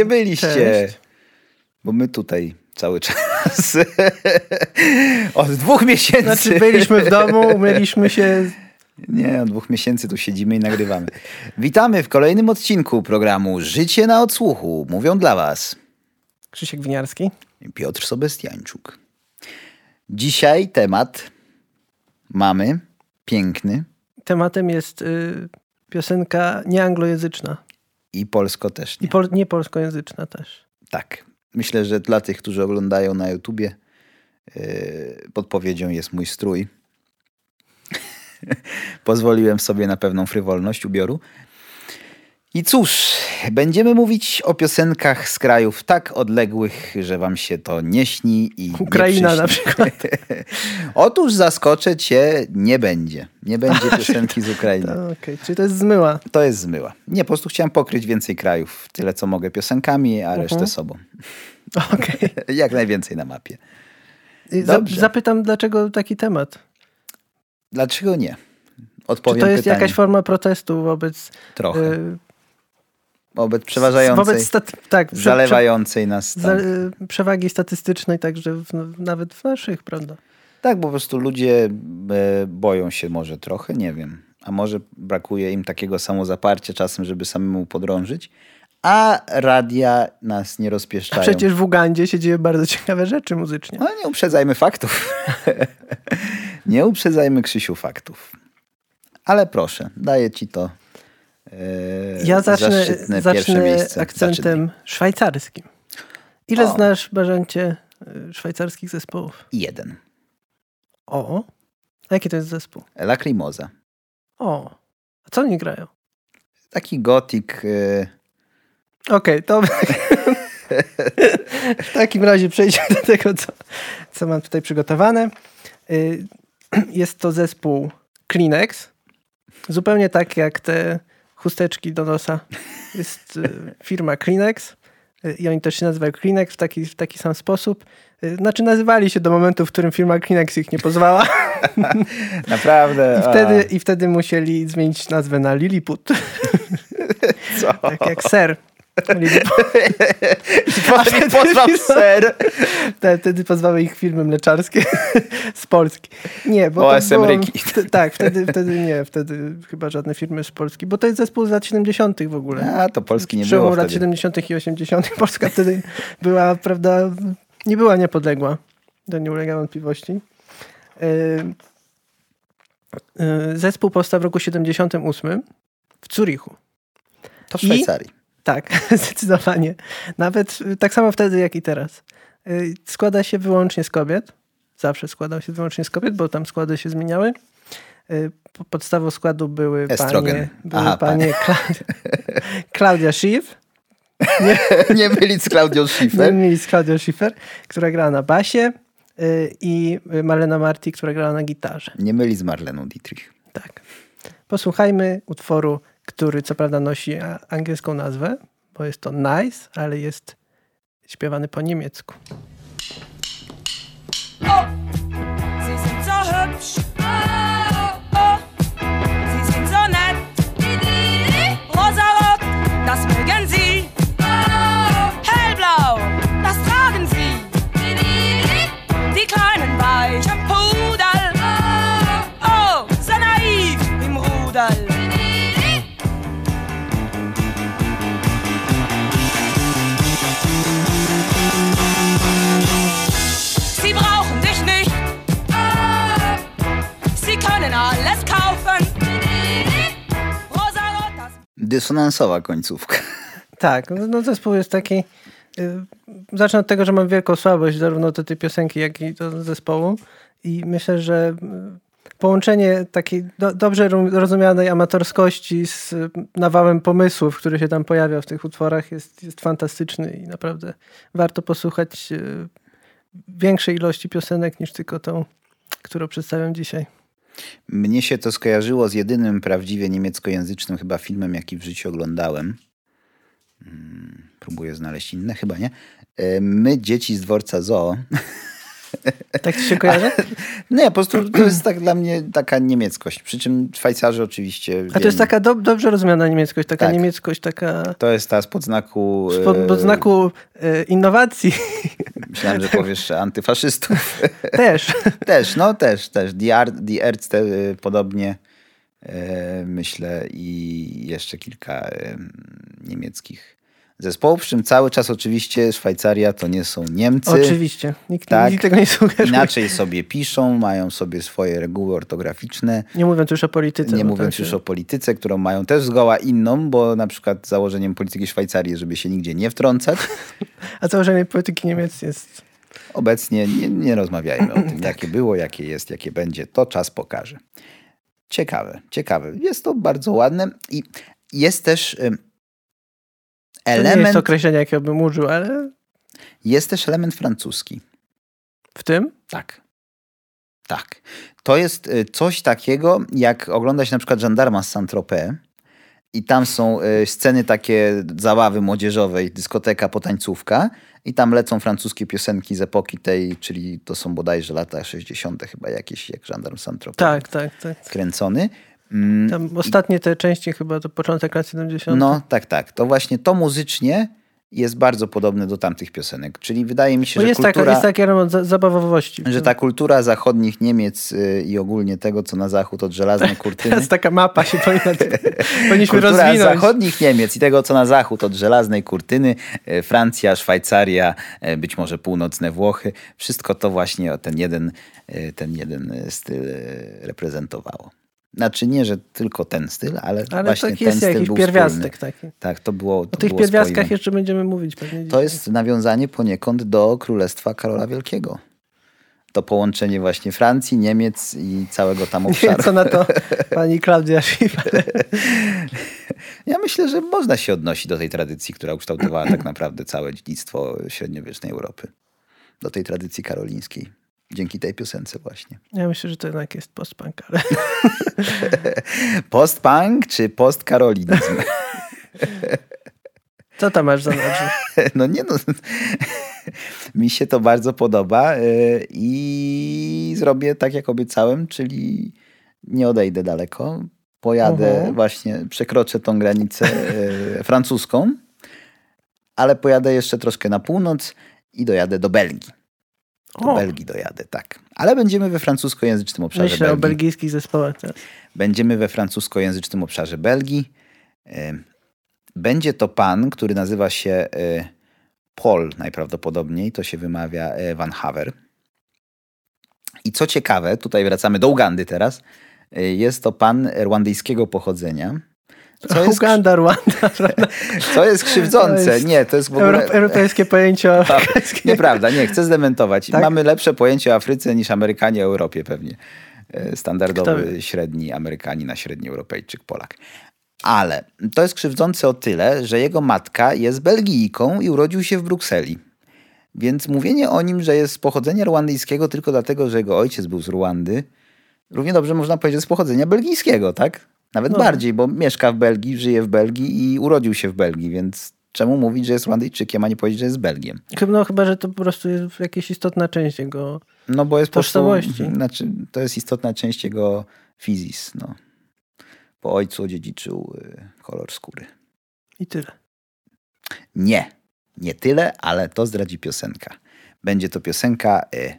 Gdzie byliście? Cześć. Bo my tutaj cały czas. Od dwóch miesięcy. Znaczy byliśmy w domu, umieliśmy się... Nie, od dwóch miesięcy tu siedzimy i nagrywamy. Witamy w kolejnym odcinku programu Życie na odsłuchu. Mówią dla was Krzysiek Winiarski. Piotr Sobestiańczuk. Dzisiaj temat mamy piękny Tematem jest y, piosenka nieanglojęzyczna. I polsko też I nie. pol, nie polskojęzyczna też. Tak. Myślę, że dla tych, którzy oglądają na YouTubie, yy, podpowiedzią jest mój strój. Pozwoliłem sobie na pewną frywolność ubioru. I cóż, będziemy mówić o piosenkach z krajów tak odległych, że wam się to nie śni i Ukraina na przykład. Otóż zaskoczę cię, nie będzie. Nie będzie piosenki z Ukrainy. To, czyli to jest zmyła. To jest zmyła. Nie, po prostu chciałem pokryć więcej krajów. Tyle, co mogę piosenkami, a resztę Mhm. sobą. Okej. Jak najwięcej na mapie. Dobrze. Zapytam, dlaczego taki temat? Dlaczego nie? Czy Odpowiem to jest pytanie. jakaś forma protestu wobec... Trochę. y, Wobec przeważającej, Wobec staty- tak, prze- zalewającej nas. przewagi statystycznej także w, nawet w naszych, prawda? Tak, bo po prostu ludzie e, boją się może trochę, nie wiem. A może brakuje im takiego samozaparcia czasem, żeby samemu podrążyć. A radia nas nie A rozpieszczają. przecież w Ugandzie się dzieje bardzo ciekawe rzeczy muzycznie. No nie uprzedzajmy faktów. nie uprzedzajmy Krzysiu faktów. Ale proszę, daję ci to Ja zacznę, zacznę miejsce. akcentem szwajcarskim. Ile O. znasz, Barzancie, y, szwajcarskich zespołów? Jeden. O, a jaki to jest zespół? Lacrimosa. O, a co oni grają? Taki gotik. e, Okej, to w takim razie przejdźmy do tego, co, co mam tutaj przygotowane. Y, Jest to zespół Kleenex. Zupełnie tak jak te chusteczki do nosa. Jest y, firma Kleenex y, i oni też się nazywają Kleenex w taki, w taki sam sposób. Y, Znaczy nazywali się do momentu, w którym firma Kleenex ich nie pozwała Naprawdę. i wtedy, i wtedy musieli zmienić nazwę na Lilliput. Co? Tak jak ser. Potem pozwał ser. Te- Wtedy pozwały ich firmy mleczarskie z Polski. Nie, bo OSM było, Ryki. Tak, wtedy, wtedy nie, wtedy chyba żadne firmy z Polski, bo to jest zespół z lat 70. w ogóle. A, to Polski nie Przełom było lat wtedy. 70. i 80. Polska wtedy była, prawda, nie była niepodległa. To nie ulega wątpliwości. Yy, yy, Zespół powstał w roku 78 w Zurichu. To w Szwajcarii. Tak, zdecydowanie. Nawet y, tak samo wtedy, jak i teraz. Y, Składa się wyłącznie z kobiet. Zawsze składał się wyłącznie z kobiet, bo tam składy się zmieniały. Y, po- Podstawą składu były Estrogen. panie, były Aha, panie Klaudia, Klaudia Schiff, nie mylić z Klaudią nie Schiffer. mieli z Klaudią Schiffer, która grała na basie i Marlena Marti, która grała na gitarze. Nie mylić z Marleną Dietrich. Tak. Posłuchajmy utworu, który co prawda nosi angielską nazwę, bo jest to Nice, ale jest śpiewany po niemiecku. Sie Dysonansowa końcówka. Tak, no, no zespół jest taki. Y, zacznę od tego, że mam wielką słabość zarówno do tej piosenki, jak i do zespołu. I myślę, że y, połączenie takiej do, dobrze ro- rozumianej amatorskości z y, nawałem pomysłów, który się tam pojawia w tych utworach, jest, jest fantastyczny i naprawdę warto posłuchać większej ilości piosenek niż tylko tą, którą przedstawiam dzisiaj. Mnie się to skojarzyło z jedynym prawdziwie niemieckojęzycznym chyba filmem, jaki w życiu oglądałem. Mm, Próbuję znaleźć inne, chyba nie. E, My, dzieci z dworca Zoo. Tak ci się kojarzy? Nie, po prostu to jest tak dla mnie taka niemieckość. Przy czym Szwajcarzy oczywiście... A to jest taka do, dobrze rozumiana niemieckość, taka Tak. niemieckość, taka To jest ta spod znaku... pod, e, pod znaku e, innowacji Myślałem, że powiesz antyfaszystów. też. też, no też, też. Die, Ärzte y, podobnie e, myślę i jeszcze kilka e, niemieckich zespołów, przy czym cały czas oczywiście Szwajcaria to nie są Niemcy. Oczywiście. Nikt, Tak. tego nie sugeruje. Inaczej sobie piszą, mają sobie swoje reguły ortograficzne. Nie mówiąc już o polityce. Nie bo mówiąc tam już się- o polityce, którą mają też zgoła inną, bo na przykład założeniem polityki Szwajcarii, jest, żeby się nigdzie nie wtrącać. A założenie polityki niemieckiej jest... Obecnie nie, nie rozmawiajmy o Tak. tym, jakie było, jakie jest, jakie będzie. To czas pokaże. Ciekawe, ciekawe. Jest to bardzo ładne i jest też ym, To nie jest element, określenie, jakie bym użył, ale jest też element francuski. w tym? Tak. Tak. To jest y, coś takiego, jak oglądać na przykład Żandarma z Saint-Tropez i tam są y, sceny takie zabawy młodzieżowej, dyskoteka, potańcówka i tam lecą francuskie piosenki z epoki tej, czyli to są bodajże lata 60. chyba jakieś, jak Żandarm Saint-Tropez Tak, tak, tak. kręcony. Mm, Tam ostatnie te części chyba to początek lat 70. No, tak, tak. To właśnie to muzycznie jest bardzo podobne do tamtych piosenek. Czyli wydaje mi się, Bo że jest, kultura... taka, jest taki element za- zabawowości. że ta kultura zachodnich Niemiec y, i ogólnie tego, co na zachód od żelaznej kurtyny. Teraz taka mapa się powinna, powinniśmy Kultura rozwinąć. zachodnich Niemiec i tego, co na zachód od żelaznej kurtyny, y, Francja, Szwajcaria, y, być może północne Włochy, wszystko to właśnie ten jeden, ten jeden styl reprezentowało. Znaczy nie, że tylko ten styl, ale, Ale właśnie tak ten jest styl jakiś był pierwiastek taki. Tak, to było. To O tych było pierwiastkach jeszcze będziemy mówić pewnie To jest nawiązanie poniekąd do Królestwa Karola Wielkiego. To połączenie właśnie Francji, Niemiec i całego tam Nie obszaru. co na to pani Klaudia Schiffer. Ja myślę, że można się odnosić do tej tradycji, która ukształtowała tak naprawdę całe dziedzictwo średniowiecznej Europy. Do tej tradycji karolińskiej. Dzięki tej piosence właśnie. Ja myślę, że to jednak jest post-punk, ale Post-punk czy post-karolinizm? co tam masz za nazwę? No nie no. Mi się to bardzo podoba y, i zrobię tak, jak obiecałem, czyli nie odejdę daleko. Pojadę Mhm. właśnie, przekroczę tą granicę y, francuską, ale pojadę jeszcze troszkę na północ i dojadę do Belgii. Do O, Belgii dojadę, tak. Ale będziemy we francuskojęzycznym obszarze myślę o Belgii. belgijskich zespołach. Będziemy we francuskojęzycznym obszarze Belgii. Y, Będzie to pan, który nazywa się y, Paul najprawdopodobniej, to się wymawia y, Van Haver. I co ciekawe, tutaj wracamy do Ugandy teraz, jest to pan rwandyjskiego pochodzenia. Co jest, Uganda, Rwanda, prawda? co jest krzywdzące. To jest Nie, to jest w ogóle... Europ- europejskie pojęcie o Tak, Nieprawda, nie, chcę zdementować. Tak? Mamy lepsze pojęcie o Afryce niż Amerykanie o Europie pewnie. E, Kto Standardowy średni Amerykanin, a średni Europejczyk, Polak. Ale to jest krzywdzące o tyle, że jego matka jest Belgijką i urodził się w Brukseli. Więc mówienie o nim, że jest z pochodzenia rwandyjskiego tylko dlatego, że jego ojciec był z Rwandy, równie dobrze można powiedzieć z pochodzenia belgijskiego, tak? Nawet No. bardziej, bo mieszka w Belgii, żyje w Belgii i urodził się w Belgii, więc czemu mówić, że jest Rwandyjczykiem, a nie powiedzieć, że jest Belgiem? No, chyba, że to po prostu jest jakaś istotna część jego... No bo jest po prostu, Tożsamości. znaczy, to jest istotna część jego fizis. No. Po ojcu odziedziczył y, kolor skóry. I tyle. Nie, nie tyle, ale to zdradzi piosenka. Będzie to piosenka y,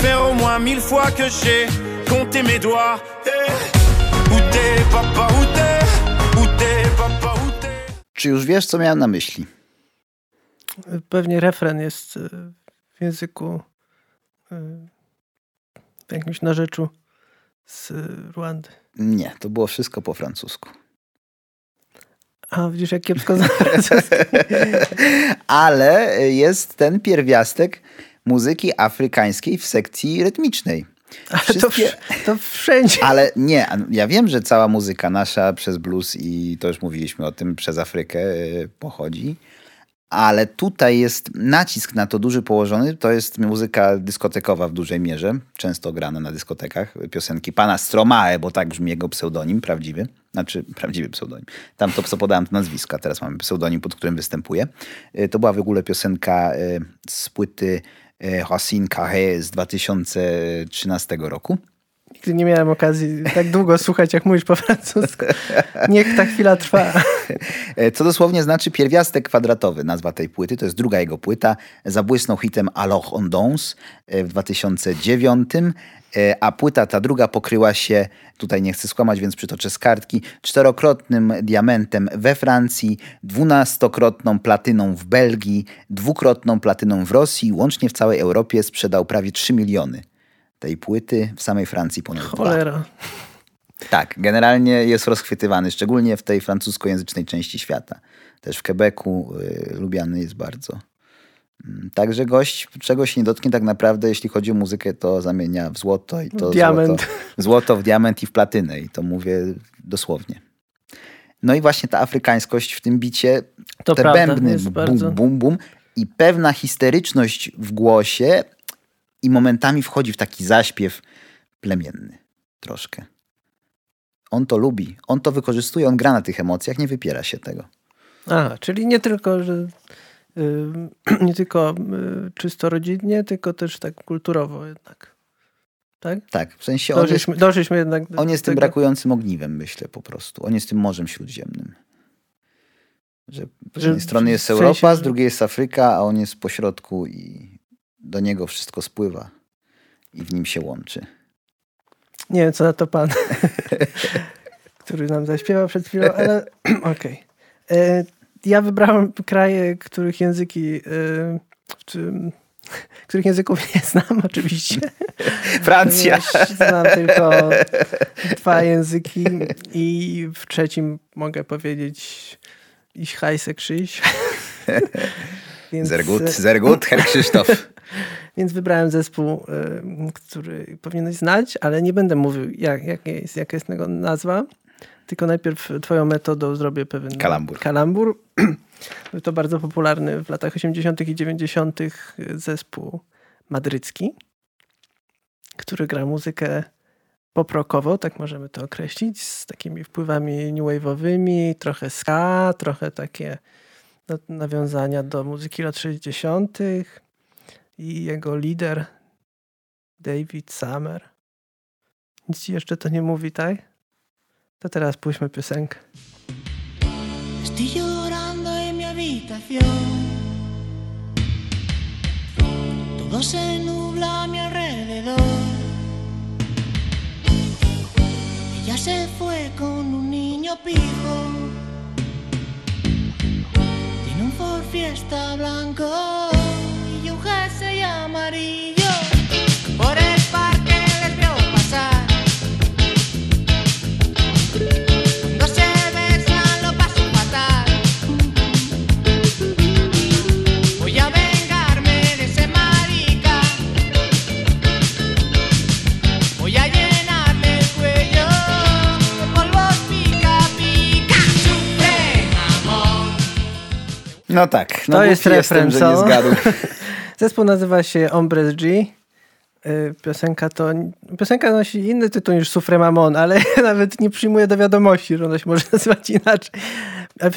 faire au moins mille fois que j'ai compté mes doigts. Eh, Où t'es papa, où t'es Où t'es papa, où t'es Czy już wiesz, co miałem na myśli? Pewnie refren jest y, w języku y, w jakimś narzeczu z Rwandy. Nie, to było wszystko po francusku. A widzisz, jak kiepsko znam. Ale jest ten pierwiastek muzyki afrykańskiej w sekcji rytmicznej. Ale to, Wszystkie- wsz- to wszędzie. Ale nie, ja wiem, że cała muzyka nasza przez blues i to już mówiliśmy o tym, przez Afrykę y, pochodzi. Ale tutaj jest nacisk na to duży położony. To jest muzyka dyskotekowa w dużej mierze, często grana na dyskotekach. Piosenki pana Stromae, bo tak brzmi jego pseudonim prawdziwy. Znaczy, prawdziwy pseudonim. Tam to co podałem to nazwiska, teraz mamy pseudonim, pod którym występuje. Y, To była w ogóle piosenka y, z płyty Racine Carré z 2013 roku. Nigdy nie miałem okazji tak długo słuchać, jak mówisz po francusku. Niech ta chwila trwa. E, Co dosłownie znaczy pierwiastek kwadratowy, nazwa tej płyty. To jest druga jego płyta. Zabłysnął hitem Alors on e, w 2009, e, a płyta ta druga pokryła się, tutaj nie chcę skłamać, więc przytoczę z kartki, czterokrotnym diamentem we Francji, dwunastokrotną platyną w Belgii, dwukrotną platyną w Rosji. Łącznie w całej Europie sprzedał prawie 3 miliony tej płyty, w samej Francji ponad dwa. Cholera. Tak, generalnie jest rozchwytywany, szczególnie w tej francuskojęzycznej części świata. Też w Quebecu y, lubiany jest bardzo. Mm, Także gość, czego się nie dotknie tak naprawdę, jeśli chodzi o muzykę, to zamienia w złoto i to Diament. Złoto, złoto w diament i w platynę i to mówię dosłownie. No i właśnie ta afrykańskość w tym bicie, To te prawda, bębny, bum, bum, bum i pewna histeryczność w głosie i momentami wchodzi w taki zaśpiew plemienny troszkę. On to lubi, on to wykorzystuje, on gra na tych emocjach, nie wypiera się tego. Aha, czyli nie tylko, że y, nie tylko y, czysto rodzinnie, tylko też tak kulturowo jednak. Tak? Tak, w sensie on jest, Doszliśmy, doszliśmy jednak do on jest tym brakującym ogniwem, myślę po prostu. On jest tym Morzem Śródziemnym. Że z jednej strony jest sensie, Europa, z drugiej jest Afryka, a on jest pośrodku i do niego wszystko spływa i w nim się łączy. Nie wiem, co na to pan, który nam zaśpiewał przed chwilą, ale okej. E, Ja wybrałem kraje, których języki, e, których języków nie znam oczywiście. Francja! Znam tylko dwa języki i w trzecim mogę powiedzieć ich hajse krzyś. Więc, Sehr gut, sehr gut, Herr Krzysztof. Więc wybrałem zespół, y, który powinieneś znać, ale nie będę mówił, jak, jak jest, jaka jest jego nazwa. Tylko najpierw twoją metodą zrobię pewien Kalambur. kalambur. Był to bardzo popularny w latach 80. i 90. zespół madrycki, który gra muzykę poprokową, tak możemy to określić, z takimi wpływami new wave'owymi, trochę ska, trochę takie na- nawiązania do muzyki lat 60. I jego lider David Summer. Nic ci jeszcze to nie mówi, tak? To teraz puśćmy piosenkę. Estoy llorando en mi habitación. Todo se nubla a mi alrededor. Ella se fue con un niño pijo. Tiene un Ford Fiesta blanco No tak, no To jest refren, nie zgadł. Zespół nazywa się Hombres G. Y, Piosenka to. Piosenka nosi inny tytuł niż Sufre Mamon, ale nawet nie przyjmuję do wiadomości, że ona się może nazywać inaczej.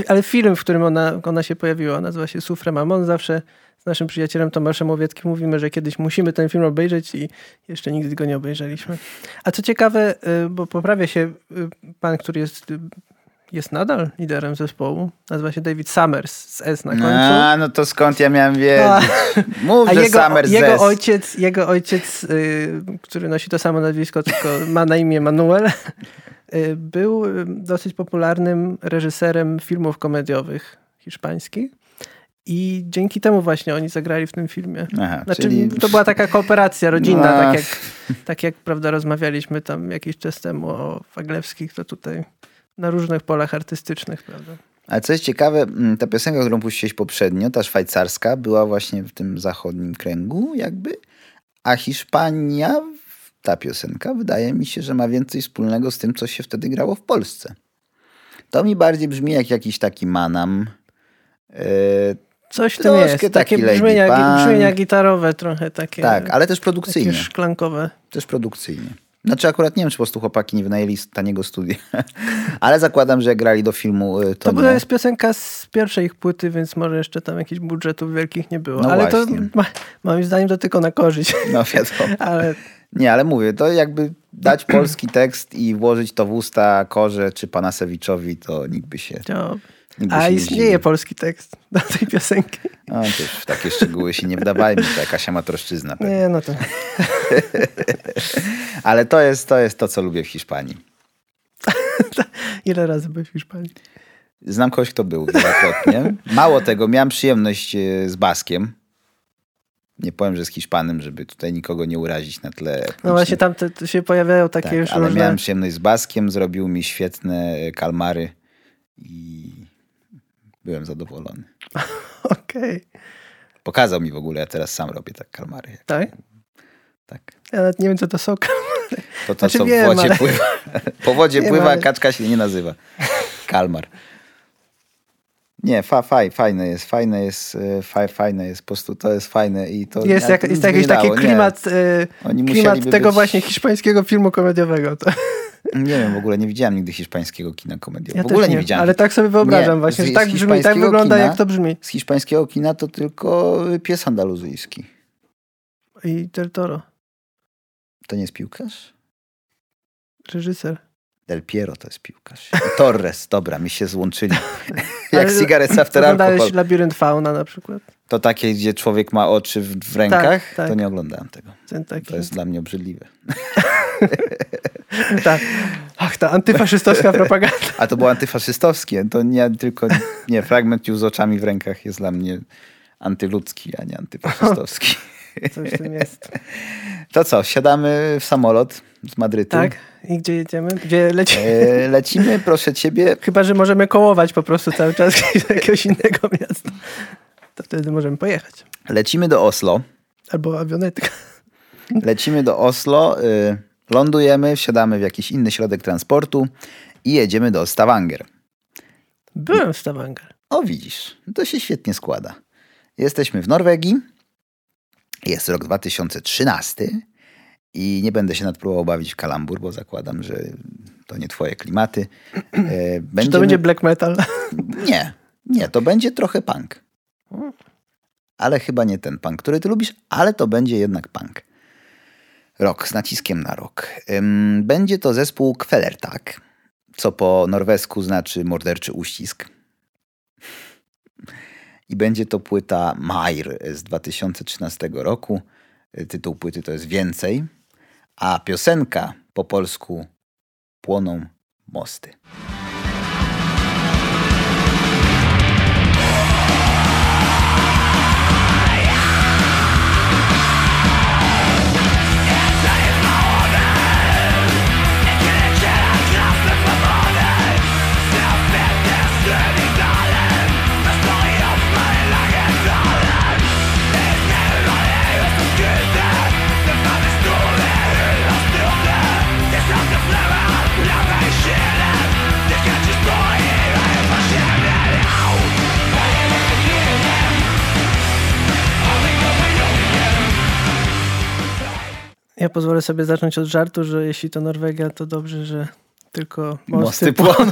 Ale- film, w którym ona, ona się pojawiła, nazywa się Sufre Mamon. Zawsze z naszym przyjacielem Tomaszem Owieckim mówimy, że kiedyś musimy ten film obejrzeć i jeszcze nigdy go nie obejrzeliśmy. A co ciekawe, y, bo poprawia się y, pan, który jest, jest nadal liderem zespołu, nazywa się David Summers z S na końcu. A, no to skąd ja miałem wiedzieć? Mów, A że jego, Summer jego Zest. ojciec, jego ojciec y, który nosi to samo nazwisko, tylko ma na imię Manuel, y, był y, dosyć popularnym reżyserem filmów komediowych hiszpańskich. I dzięki temu właśnie oni zagrali w tym filmie. Aha, Znaczy, czyli... to była taka kooperacja rodzinna, No. tak, jak, tak jak prawda, rozmawialiśmy tam jakiś czas temu o Waglewskich, to tutaj na różnych polach artystycznych, prawda. Ale co jest ciekawe, mm, ta piosenka, którą puściłeś poprzednio, ta szwajcarska, była właśnie w tym zachodnim kręgu jakby, a Hiszpania, ta piosenka, wydaje mi się, że ma więcej wspólnego z tym, co się wtedy grało w Polsce. To mi bardziej brzmi jak jakiś taki manam. Yy, Coś w tym jest. taki Takie brzmienia, brzmienia gitarowe trochę takie. tak, ale też takie produkcyjnie. szklankowe. Też produkcyjnie. Znaczy akurat nie wiem, czy po prostu chłopaki nie wynajęli taniego studia. Ale zakładam, że grali do filmu, y, to, To, była jest piosenka z pierwszej ich płyty, więc może jeszcze tam jakichś budżetów wielkich nie było. No ale właśnie. to ma, moim zdaniem to tylko na korzyść. No wiadomo. ale Nie, ale mówię, to jakby dać polski tekst i włożyć to w usta Korze czy Panasewiczowi, to nikt by się... to... nikt by A się nie istnieje zdziwił. polski tekst do tej piosenki. No, to już w takie szczegóły się nie wdawajmy, to jakaś amatorszczyzna. pewnie. Nie, no to... Ale to jest, to jest to, co lubię w Hiszpanii. Ile razy byłeś w Hiszpanii? Znam kogoś, kto był wielokrotnie. Mało tego, miałem przyjemność e, z Baskiem. Nie powiem, że z Hiszpanem, żeby tutaj nikogo nie urazić na tle. No etnicznym. właśnie tam te, te się pojawiają takie tak, już ale różne... miałem przyjemność z Baskiem, zrobił mi świetne e, kalmary i byłem zadowolony. Okej, Pokazał mi w ogóle, ja teraz sam robię tak kalmary. tak? Tak. Ja nawet nie wiem, co to sok. To to, Znaczy co wiem, w wodzie ale- pływa. Po wodzie Wiem, pływa, ale- kaczka się nie nazywa. Kalmar. Nie, fa, faj, fajne jest, fajne jest, e, faj, fajne jest, po prostu to jest fajne i to... Jest, ja- jak, jest jakiś nie taki nie. klimat, y, Oni klimat tego być- właśnie hiszpańskiego filmu komediowego. To, Nie wiem, w ogóle nie widziałem nigdy hiszpańskiego kina komediowego. ja w ogóle też nie, widziałem. Ale tak sobie wyobrażam Nie, właśnie, że tak brzmi, tak wygląda, kina- jak to brzmi. Z hiszpańskiego kina to tylko pies andaluzyjski. I Del Toro, To nie jest piłkarz? reżyser. Del Piero to jest piłkarz. Torres, dobra, mi się złączyli. Jak Ale cigaret after Oglądałeś. Labirynt Fauna na przykład? To takie, gdzie człowiek ma oczy w, w rękach, tak. to nie oglądałem tego. To jest dla mnie obrzydliwe. tak. Ach, ta antyfaszystowska propaganda. A to było antyfaszystowskie. To nie tylko, nie, fragment już z oczami w rękach jest dla mnie antyludzki, a nie antyfaszystowski. Coś w tym jest. To co, siadamy w samolot z Madrytu. Tak? I gdzie jedziemy? Gdzie lecimy? E, lecimy, proszę ciebie. Chyba, że możemy kołować po prostu cały czas do jakiegoś innego miasta. To wtedy możemy pojechać. Lecimy do Oslo. Albo awionetka. Lecimy do Oslo, y, lądujemy, wsiadamy w jakiś inny środek transportu i jedziemy do Stavanger. Byłem w Stavanger. O, widzisz, to się świetnie składa. Jesteśmy w Norwegii. Jest rok 2013 i nie będę się nadpróbował bawić w kalambur, bo zakładam, że to nie twoje klimaty. E, Czy Będziemy... to będzie black metal? Nie, nie, to będzie trochę punk. Ale chyba nie ten punk, który ty lubisz, ale to będzie jednak punk. Rok z naciskiem na rok. Będzie to zespół Kvelertak, co po norwesku znaczy morderczy uścisk. I będzie to płyta Mair z 2013 roku. Tytuł płyty to jest Więcej, a piosenka po polsku Płoną mosty. Ja pozwolę sobie zacząć od żartu, że jeśli to Norwegia, to dobrze, że tylko mosty, Mosty płoną.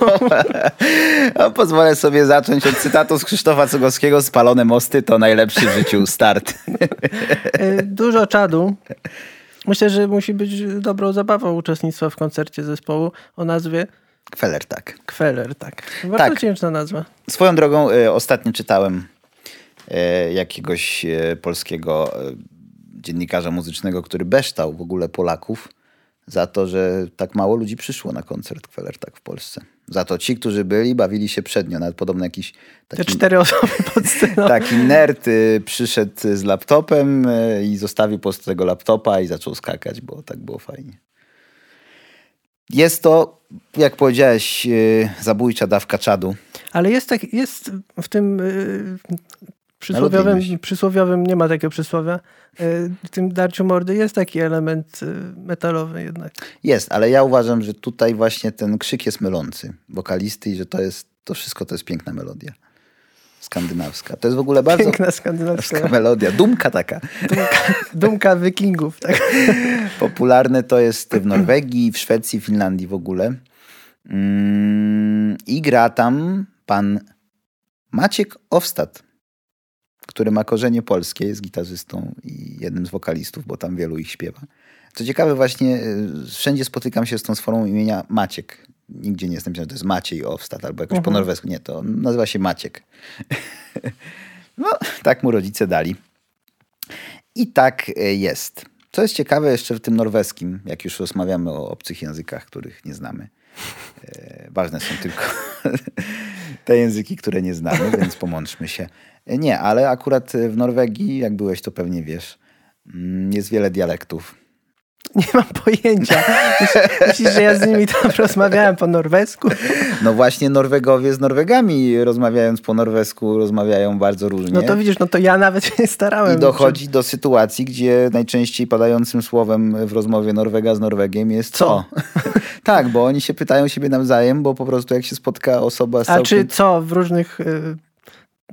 A pozwolę sobie zacząć od cytatu z Krzysztofa Cugowskiego. Spalone mosty to najlepszy w życiu start. E, Dużo czadu. Myślę, że musi być dobrą zabawą uczestnictwa w koncercie zespołu o nazwie Kweler, tak. Kweler, tak. Bardzo Tak. wdzięczna nazwa. Swoją drogą e, ostatnio czytałem e, jakiegoś e, polskiego e, dziennikarza muzycznego, który beształ w ogóle Polaków za to, że tak mało ludzi przyszło na koncert Kweler tak w Polsce. Za to ci, którzy byli, bawili się przednio. Nawet podobno jakiś Te taki, cztery osoby pod sceną. taki nerd y, przyszedł z laptopem y, i zostawił po prostu tego laptopa i zaczął skakać, bo tak było fajnie. Jest to, jak powiedziałeś, y, zabójcza dawka czadu. Ale jest, tak, jest w tym y, przysłowiowym, przysłowiowym, nie ma takiego przysłowia, y, w tym darciu mordy jest taki element y, metalowy jednak. Jest, ale ja uważam, że tutaj właśnie ten krzyk jest mylący wokalisty i że to jest, to wszystko to jest piękna melodia. Skandynawska. To jest w ogóle bardzo Piękna skandynawska melodia. Dumka taka. dumka wikingów. Tak? Popularne to jest w Norwegii, w Szwecji, Finlandii w ogóle. Mm, I gra tam pan Maciek Owstad, który ma korzenie polskie, jest gitarzystą i jednym z wokalistów, bo tam wielu ich śpiewa. Co ciekawe, właśnie y, wszędzie spotykam się z tą formą imienia Maciek. Nigdzie nie jestem że to jest Maciej Owstad albo jakoś po norwesku. Nie, to nazywa się Maciek. no, tak mu rodzice dali. I tak e, jest. Co jest ciekawe jeszcze w tym norweskim, jak już rozmawiamy o obcych językach, których nie znamy. E, ważne są tylko te języki, które nie znamy, więc pomączmy się. E, Nie, ale akurat w Norwegii, jak byłeś, to pewnie wiesz, mm, jest wiele dialektów. Nie mam pojęcia. Myśl- Myślisz, że ja z nimi tam rozmawiałem po norwesku? No właśnie Norwegowie z Norwegami rozmawiając po norwesku rozmawiają bardzo różnie. No to widzisz, no to ja nawet się nie starałem. I dochodzi do sytuacji, gdzie najczęściej padającym słowem w rozmowie Norwega z Norwegiem jest co? tak, bo oni się pytają siebie nawzajem, bo po prostu jak się spotka osoba z A czy całkiem... co w różnych...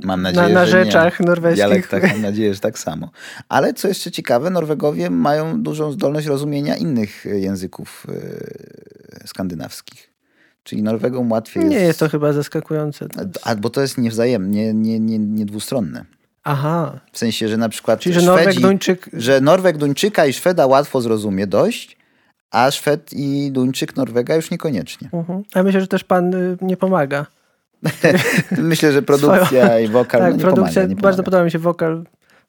Mam nadzieję, na że rzeczach nie. norweskich? Dialektach mam nadzieję, że tak samo. Ale co jeszcze ciekawe, Norwegowie mają dużą zdolność rozumienia innych języków e, skandynawskich. Czyli Norwegom łatwiej Nie jest... jest to chyba zaskakujące. A, bo to jest niewzajemnie, nie, nie, nie dwustronne. Aha. W sensie, że na przykład Czyli, że Norweg, Szwedzi, Duńczyk... że Norweg Duńczyka i Szweda łatwo zrozumie dość, a Szwed i Duńczyk Norwega już niekoniecznie. Mhm. A myślę, że też pan y, nie pomaga. Myślę, że produkcja i wokal tak, no, nie produkcja, pomaga, nie bardzo pomaga. podoba mi się wokal,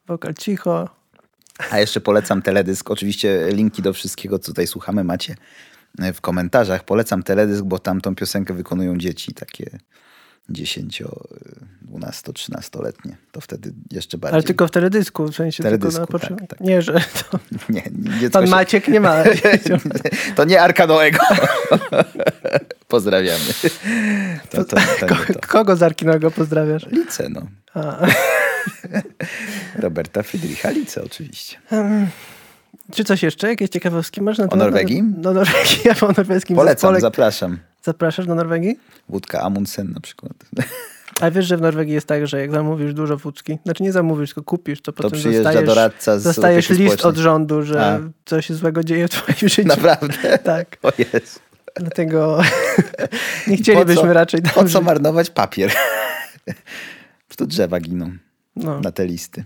wokal cicho. A jeszcze polecam teledysk. Oczywiście linki do wszystkiego, co tutaj słuchamy, macie w komentarzach. Polecam teledysk, bo tam tą piosenkę wykonują dzieci takie 10, 12, 13-letnie. To wtedy jeszcze bardziej. Ale tylko w teledysku, w sensie Teledysku, tylko na początku. tak, tak. Nie, że to, Nie, nie, pan się- Maciek nie ma. To nie Arka Noego. Pozdrawiamy. To, to, to. Kogo z Arkinego pozdrawiasz? Lice, no. Roberta Friedricha Lice oczywiście. Czy coś jeszcze? Jakieś ciekawostki masz na temat? Norwegii? No Norwegii, ja po norweskim Polecam, zespole. zapraszam. Zapraszasz do Norwegii? Wódka Amundsen na przykład. A wiesz, że w Norwegii jest tak, że jak zamówisz dużo wódki, znaczy nie zamówisz, tylko kupisz, to, potem przyjeżdża dostajesz, doradca z dostajesz list społecznej. od rządu, że A. coś złego dzieje w twoim życiu. Naprawdę? Tak, O Jezu. dlatego nie chcielibyśmy Po co- raczej Po co żyć. marnować papier? To drzewa giną No, na te listy.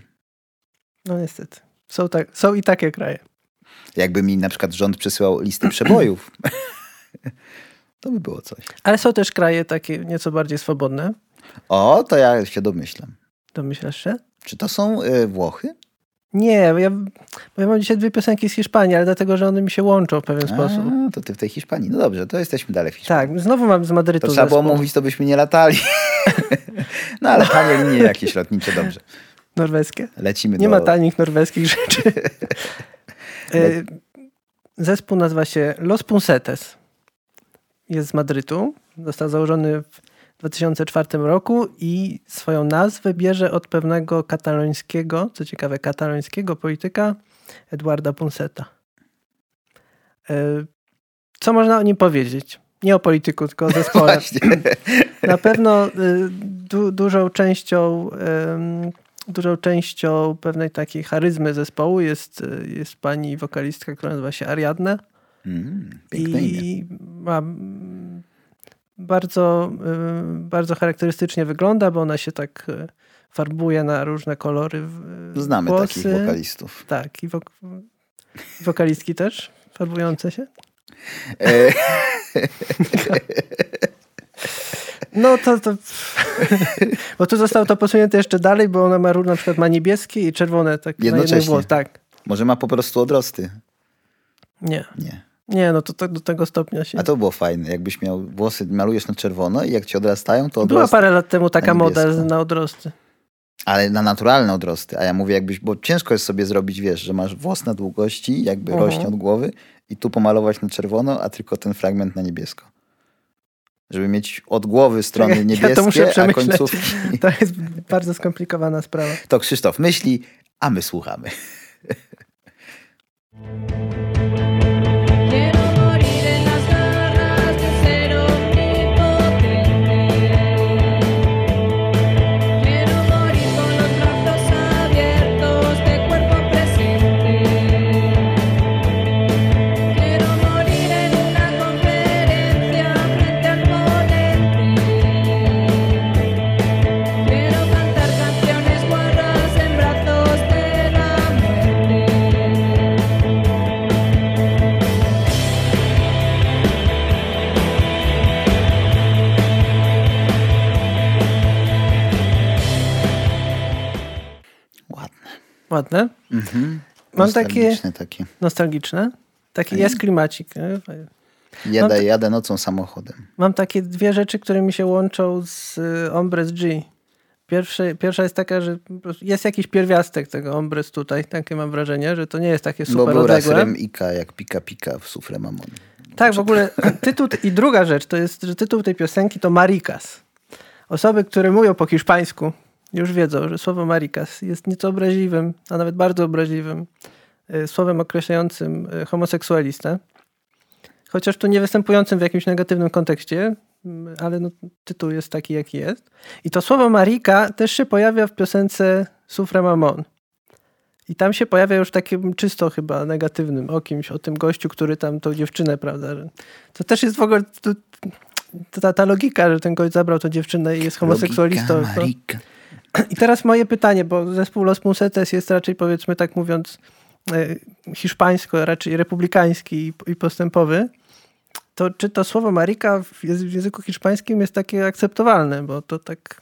no niestety. Są, tak, są i takie kraje. Jakby mi na przykład rząd przesyłał listy przebojów, to by było coś. Ale są też kraje takie nieco bardziej swobodne. O, to ja się domyślam. Domyślasz się? Czy to są y, Włochy? Nie, bo ja, bo ja mam dzisiaj dwie piosenki z Hiszpanii, ale dlatego, że one mi się łączą w pewien sposób. A, to ty w tej Hiszpanii. No dobrze, to jesteśmy dalej w Hiszpanii. Tak, znowu mam z Madrytu To trzeba było mówić, to byśmy nie latali. No ale tanie linie jakieś lotnicze, dobrze. norweskie. Lecimy Nie do... ma tanich norweskich rzeczy. E, Zespół nazywa się Los Punsetes. Jest z Madrytu. Został założony w 2004 roku i swoją nazwę bierze od pewnego katalońskiego, co ciekawe, katalońskiego polityka Eduarda Punseta. E, Co można o nim powiedzieć? Nie o polityku, tylko o zespole. Właśnie. Na pewno y, du, dużą częścią dużą częścią pewnej takiej charyzmy zespołu jest, y, jest pani wokalistka, która nazywa się Ariadna Mm, piękne imię. i ma mm, bardzo, y, bardzo charakterystycznie wygląda, bo ona się tak y, farbuje na różne kolory w- y, Znamy włosy. takich wokalistów. Tak, i wok- wokalistki też farbujące się. E, No to, to bo tu zostało to posunięte jeszcze dalej, bo ona ma na przykład ma niebieskie i czerwone tak na jednym Jednocześnie. włos. Tak. może ma po prostu odrosty. Nie. Nie. Nie, no to, to do tego stopnia się. A to było fajne. Jakbyś miał włosy, malujesz na czerwono i jak ci odrastają, to Była odrosty. parę lat temu taka na moda na odrosty. Ale na naturalne odrosty. A ja mówię jakbyś, bo ciężko jest sobie zrobić, wiesz, że masz włos na długości, jakby Mhm. rośnie od głowy i tu pomalować na czerwono, a tylko ten fragment na niebiesko. żeby mieć od głowy strony Czekaj, niebieskie, ja to muszę a przemyśleć. końcówki... To jest bardzo skomplikowana sprawa. To Krzysztof myśli, a my słuchamy. Ładne. Mhm. Mam takie Nostalgiczne takie. nostalgiczne. Taki jest klimacik. nie? Jadę, jadę nocą samochodem. Mam takie dwie rzeczy, które mi się łączą z y, Ombres G. Pierwsze, pierwsza jest taka, że jest jakiś pierwiastek tego Ombres tutaj. Takie mam wrażenie, że to nie jest takie Bo super był raz odległe. Ika jak Pika Pika w Sufre Mamon. Tak, w ogóle tytuł i druga rzecz to jest, że tytuł tej piosenki to Maricas. Osoby, które mówią po hiszpańsku, już wiedzą, że słowo Maricas jest nieco obraźliwym, a nawet bardzo obraźliwym y, słowem określającym y, homoseksualistę. Chociaż tu nie występującym w jakimś negatywnym kontekście, mm, ale no, tytuł jest taki, jaki jest. I to słowo Marika też się pojawia w piosence Sufre Mamon. I tam się pojawia już takim czysto chyba negatywnym o kimś, o tym gościu, który tam tą dziewczynę, prawda? To też jest w ogóle to, ta, ta logika, że ten gość zabrał tą dziewczynę i jest homoseksualistą. Logika, To, Marika. I teraz moje pytanie, bo zespół Los Musetes jest raczej powiedzmy tak mówiąc e, hiszpańsko, raczej republikański i, postępowy. To czy to słowo Marika w, języ- w języku hiszpańskim jest takie akceptowalne? Bo to tak...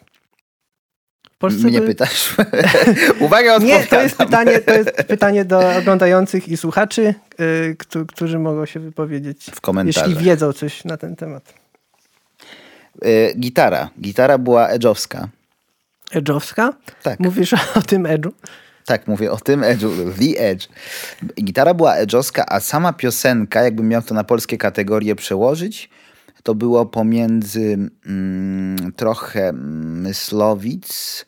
Polsce Mnie by- pytasz? Uwaga, nie, to odpowiadam. jest, pytanie, to jest pytanie do oglądających i słuchaczy, któ- którzy mogą się wypowiedzieć, W komentarzach. jeśli wiedzą coś na ten temat. Y, Gitara. Gitara była edge'owska. Edge'owska? Tak. Mówisz o tym Edge'u? Tak, mówię o tym edge'u, The Edge. Gitara była edge'owska, a sama piosenka, jakbym miał to na polskie kategorie przełożyć, to było pomiędzy mm, trochę Myslowic,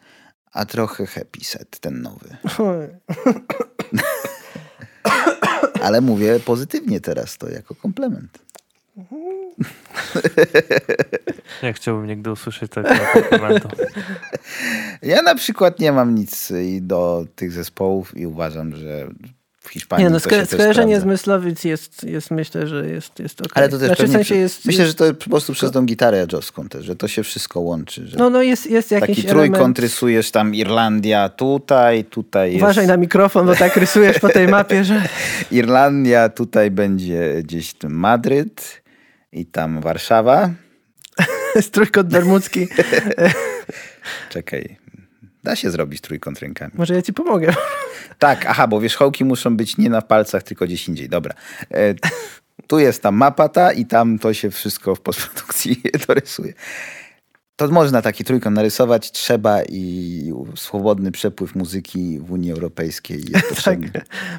a trochę Happy Set, ten nowy. Ale mówię pozytywnie teraz to jako komplement. Nie chciałbym nigdy usłyszeć takiego komplementu. Ja na przykład nie mam nic do tych zespołów i uważam, że w Hiszpanii Nie, no sko- też skojarzenie z. Myslowic jest, jest myślę, że jest, jest okej. Ale to też znaczy, w sensie jest, myślę, że to po prostu przez tą gitarę edge'owską też, że to się wszystko łączy. Że no, no jest, jest jakiś taki element... trójkąt rysujesz tam Irlandia tutaj, tutaj jest Uważaj na mikrofon, bo tak rysujesz po tej mapie, że... Irlandia, tutaj będzie gdzieś Madryt i tam Warszawa. trójkąt bermudzki. Czekaj, da się zrobić trójkąt rękami. Może ja ci pomogę. Tak, aha, bo wierzchołki muszą być nie na palcach, tylko gdzieś indziej. Dobra. E, tu jest ta mapa ta i tam to się wszystko w postprodukcji dorysuje. To można taki trójkąt narysować, trzeba i swobodny przepływ muzyki w Unii Europejskiej jest tak, potrzebny.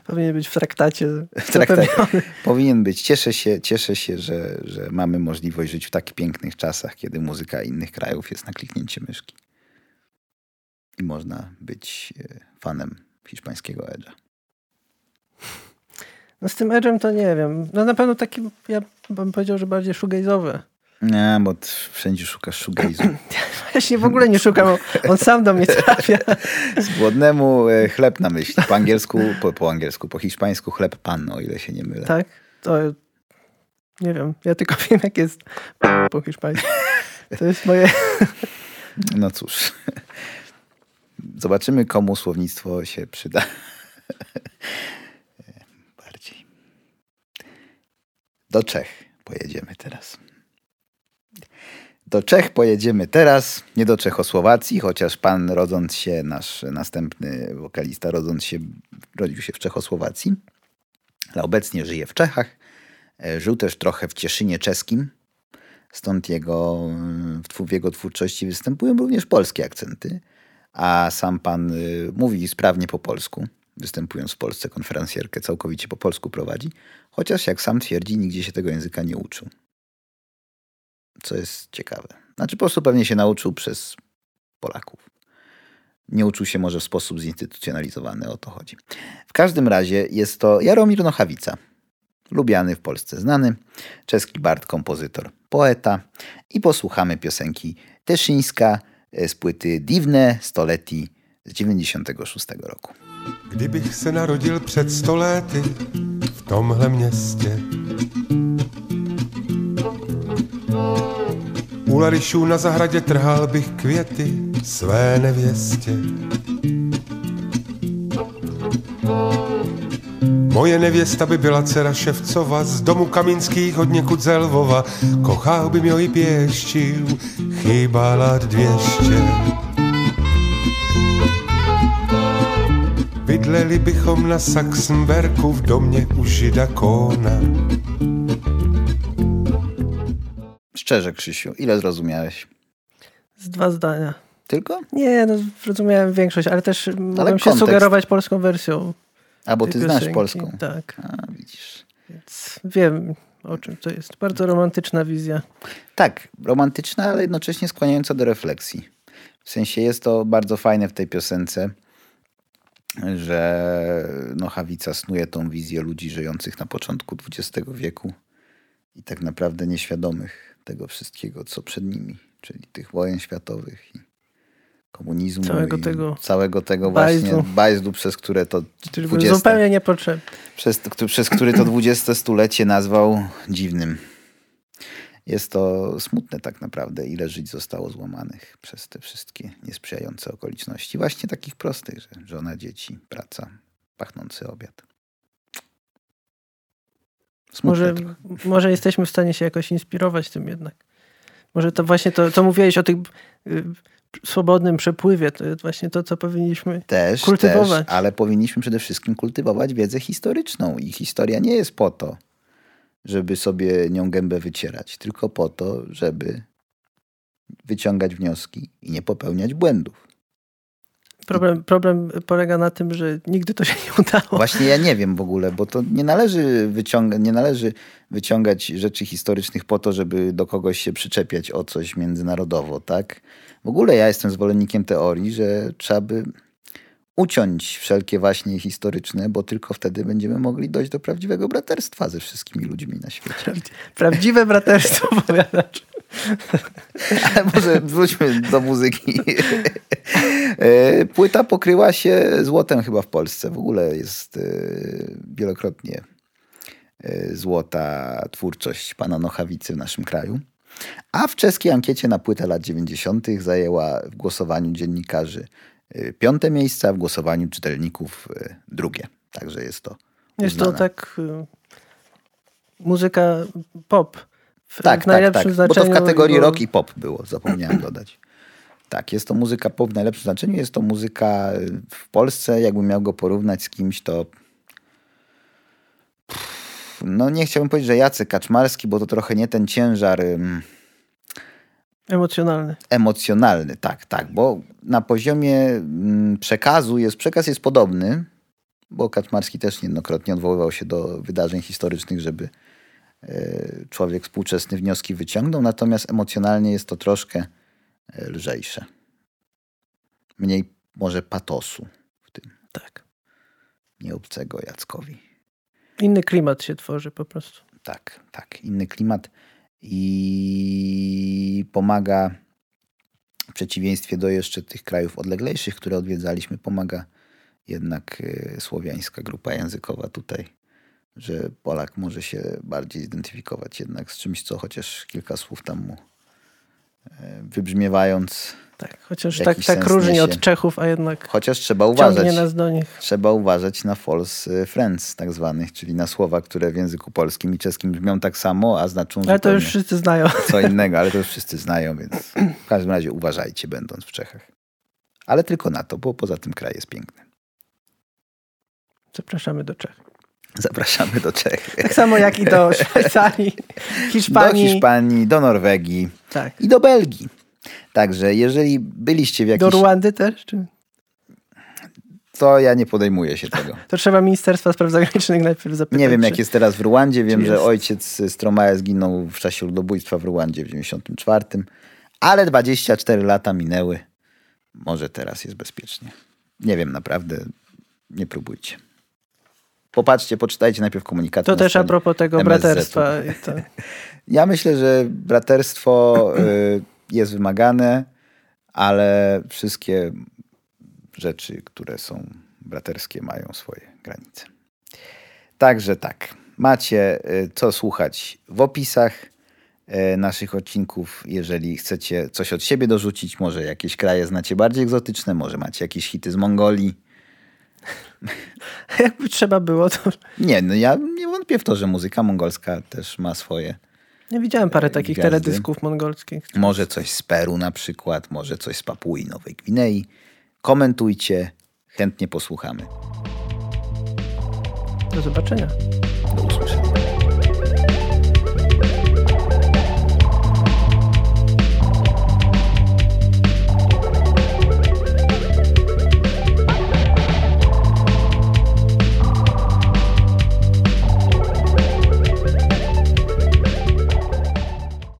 powinien być w traktacie. W traktacie. Powinien być. Cieszę się, cieszę się że, że mamy możliwość żyć w tak pięknych czasach, kiedy muzyka innych krajów jest na kliknięcie myszki. I można być e, fanem hiszpańskiego edge'a. No z tym Edge'em to nie wiem. No na pewno taki, ja bym powiedział, że bardziej shoegaze'owy. Nie, bo wszędzie szukasz shoegaze'u. Właśnie w ogóle nie szukam, on sam do mnie trafia. Z głodnemu e, chleb na myśli. Po angielsku, po, po angielsku, po hiszpańsku chleb pan, o ile się nie mylę. Tak? To nie wiem. Ja tylko wiem, jak jest po hiszpańsku. To jest moje... No cóż. Zobaczymy, komu słownictwo się przyda. Bardziej. Do Czech pojedziemy teraz. Do Czech pojedziemy teraz, nie do Czechosłowacji, chociaż pan rodząc się, nasz następny wokalista rodząc się, rodził się w Czechosłowacji, ale obecnie żyje w Czechach. E, Żył też trochę w Cieszynie czeskim, stąd jego, w jego twórczości występują również polskie akcenty, a sam pan y, mówi sprawnie po polsku, występując w Polsce konferencjerkę całkowicie po polsku prowadzi, chociaż jak sam twierdzi, nigdzie się tego języka nie uczył. Co jest ciekawe. Znaczy po prostu pewnie się nauczył przez Polaków. Nie uczył się może w sposób zinstytucjonalizowany, o to chodzi. W każdym razie jest to Jaromir Nochawica, lubiany w Polsce znany, czeski bard, kompozytor, poeta i posłuchamy piosenki Teszyńska e, z płyty Divne Stoleti z 96 roku. Kdybych se narodil před sto lety v tomhle městě. U Larišů na zahradě trhal bych květy své nevěstě. Moje nevěsta by byla dcera Ševcova z domu Kamínských od někud ze Lvova. Kochal by mě i pěščiv, chýbala dvěště. Bydleli bychom na Saxenberku v domě u Žida Kona. Szczerze, Krzysiu, ile zrozumiałeś? Z dwa zdania. Tylko? Nie, no zrozumiałem większość, ale też mogłem się kontekst. sugerować polską wersją. A bo ty znasz piosenki. polską. Tak, A, widzisz. więc wiem o czym to jest. Bardzo romantyczna wizja. Tak, romantyczna, ale jednocześnie skłaniająca do refleksji. W sensie jest to bardzo fajne w tej piosence, że Nochawica snuje tą wizję ludzi żyjących na początku XX wieku i tak naprawdę nieświadomych tego wszystkiego, co przed nimi, czyli tych wojen światowych i komunizmu Całego i tego całego tego właśnie bajzdu, przez które to Który był 20 zupełnie niepotrzebny. przez, przez który to 20 stulecie nazwał dziwnym. Jest to smutne tak naprawdę, ile żyć zostało złamanych przez te wszystkie niesprzyjające okoliczności. Właśnie takich prostych, że żona, dzieci, praca, pachnący obiad. Smutne Może, trochę. może jesteśmy w stanie się jakoś inspirować tym jednak. Może to właśnie to, co mówiłeś o tym y, swobodnym przepływie, to jest właśnie to, co powinniśmy Też, kultywować. też, ale powinniśmy przede wszystkim kultywować wiedzę historyczną. I historia nie jest po to, żeby sobie nią gębę wycierać, tylko po to, żeby wyciągać wnioski i nie popełniać błędów. Problem, problem polega na tym, że nigdy to się nie udało. Właśnie ja nie wiem w ogóle, bo to nie należy, wyciąga, nie należy wyciągać rzeczy historycznych po to, żeby do kogoś się przyczepiać o coś międzynarodowo, tak? W ogóle ja jestem zwolennikiem teorii, że trzeba by uciąć wszelkie waśnie historyczne, bo tylko wtedy będziemy mogli dojść do prawdziwego braterstwa ze wszystkimi ludźmi na świecie. Prawdziwe braterstwo, powiadacz. Ale może wróćmy do muzyki. E, Płyta pokryła się złotem chyba w Polsce. W ogóle jest e, wielokrotnie e, złota twórczość pana Nochawicy w naszym kraju. A w czeskiej ankiecie na płytę lat 90. zajęła w głosowaniu dziennikarzy piąte miejsce, a w głosowaniu czytelników drugie. Także jest to Jest to uznane. tak muzyka pop. W, Tak, tak, tak. Bo to w kategorii jego- rock i pop było, zapomniałem dodać. Tak, jest to muzyka pop w najlepszym znaczeniu. Jest to muzyka y, w Polsce, jakbym miał go porównać z kimś, to no nie chciałbym powiedzieć, że Jacek Kaczmarski, bo to trochę nie ten ciężar Emocjonalny. emocjonalny, tak, tak, bo na poziomie mm, przekazu jest, przekaz jest podobny, bo Kaczmarski też niejednokrotnie odwoływał się do wydarzeń historycznych, żeby człowiek współczesny wnioski wyciągnął, natomiast emocjonalnie jest to troszkę e, lżejsze. Mniej może patosu w tym, Tak. nie obcego Jackowi. Inny klimat się tworzy po prostu. Tak, tak. Inny klimat i pomaga w przeciwieństwie do jeszcze tych krajów odleglejszych, które odwiedzaliśmy, pomaga jednak e, słowiańska grupa językowa tutaj, że Polak może się bardziej zidentyfikować jednak z czymś, co chociaż kilka słów tam mu e, wybrzmiewając, Tak, chociaż tak, tak sens różni niesie. od Czechów, a jednak chociaż trzeba uważać. nas do nich. Trzeba uważać na false friends tak zwanych, czyli na słowa, które w języku polskim i czeskim brzmią tak samo, a znaczą Ale to już wszyscy znają. co innego, ale to już wszyscy znają, więc w każdym razie uważajcie, będąc w Czechach. Ale tylko na to, bo poza tym kraj jest piękny. Zapraszamy do Czech. Zapraszamy do Czech, Tak samo jak i do Szwajcarii, do Hiszpanii. Hiszpanii, do Norwegii Tak. i do Belgii. Także jeżeli byliście w Do jakiejś... Ruandy też? Czy? to ja nie podejmuję się tego. To trzeba Ministerstwa Spraw Zagranicznych najpierw zapytać. Nie wiem, czy- jak jest teraz w Ruandzie. Wiem, że ojciec Stromae zginął w czasie ludobójstwa w Ruandzie w 94. Ale 24 lata minęły. Może teraz jest bezpiecznie. Nie wiem, naprawdę. Nie próbujcie. Popatrzcie, poczytajcie najpierw komunikaty. To też a propos tego MSZ-u. braterstwa. To, Ja myślę, że braterstwo y, jest wymagane, ale wszystkie rzeczy, które są braterskie, mają swoje granice. Także tak. Macie y, co słuchać w opisach y, naszych odcinków. Jeżeli chcecie coś od siebie dorzucić, może jakieś kraje znacie bardziej egzotyczne, może macie jakieś hity z Mongolii. jakby trzeba było, to Nie, no ja nie wątpię w to, że muzyka mongolska też ma swoje nie widziałem parę takich Gwiazdy. teledysków mongolskich. Może coś z Peru na przykład, może coś z Papui Nowej Gwinei. Komentujcie, chętnie posłuchamy. Do zobaczenia.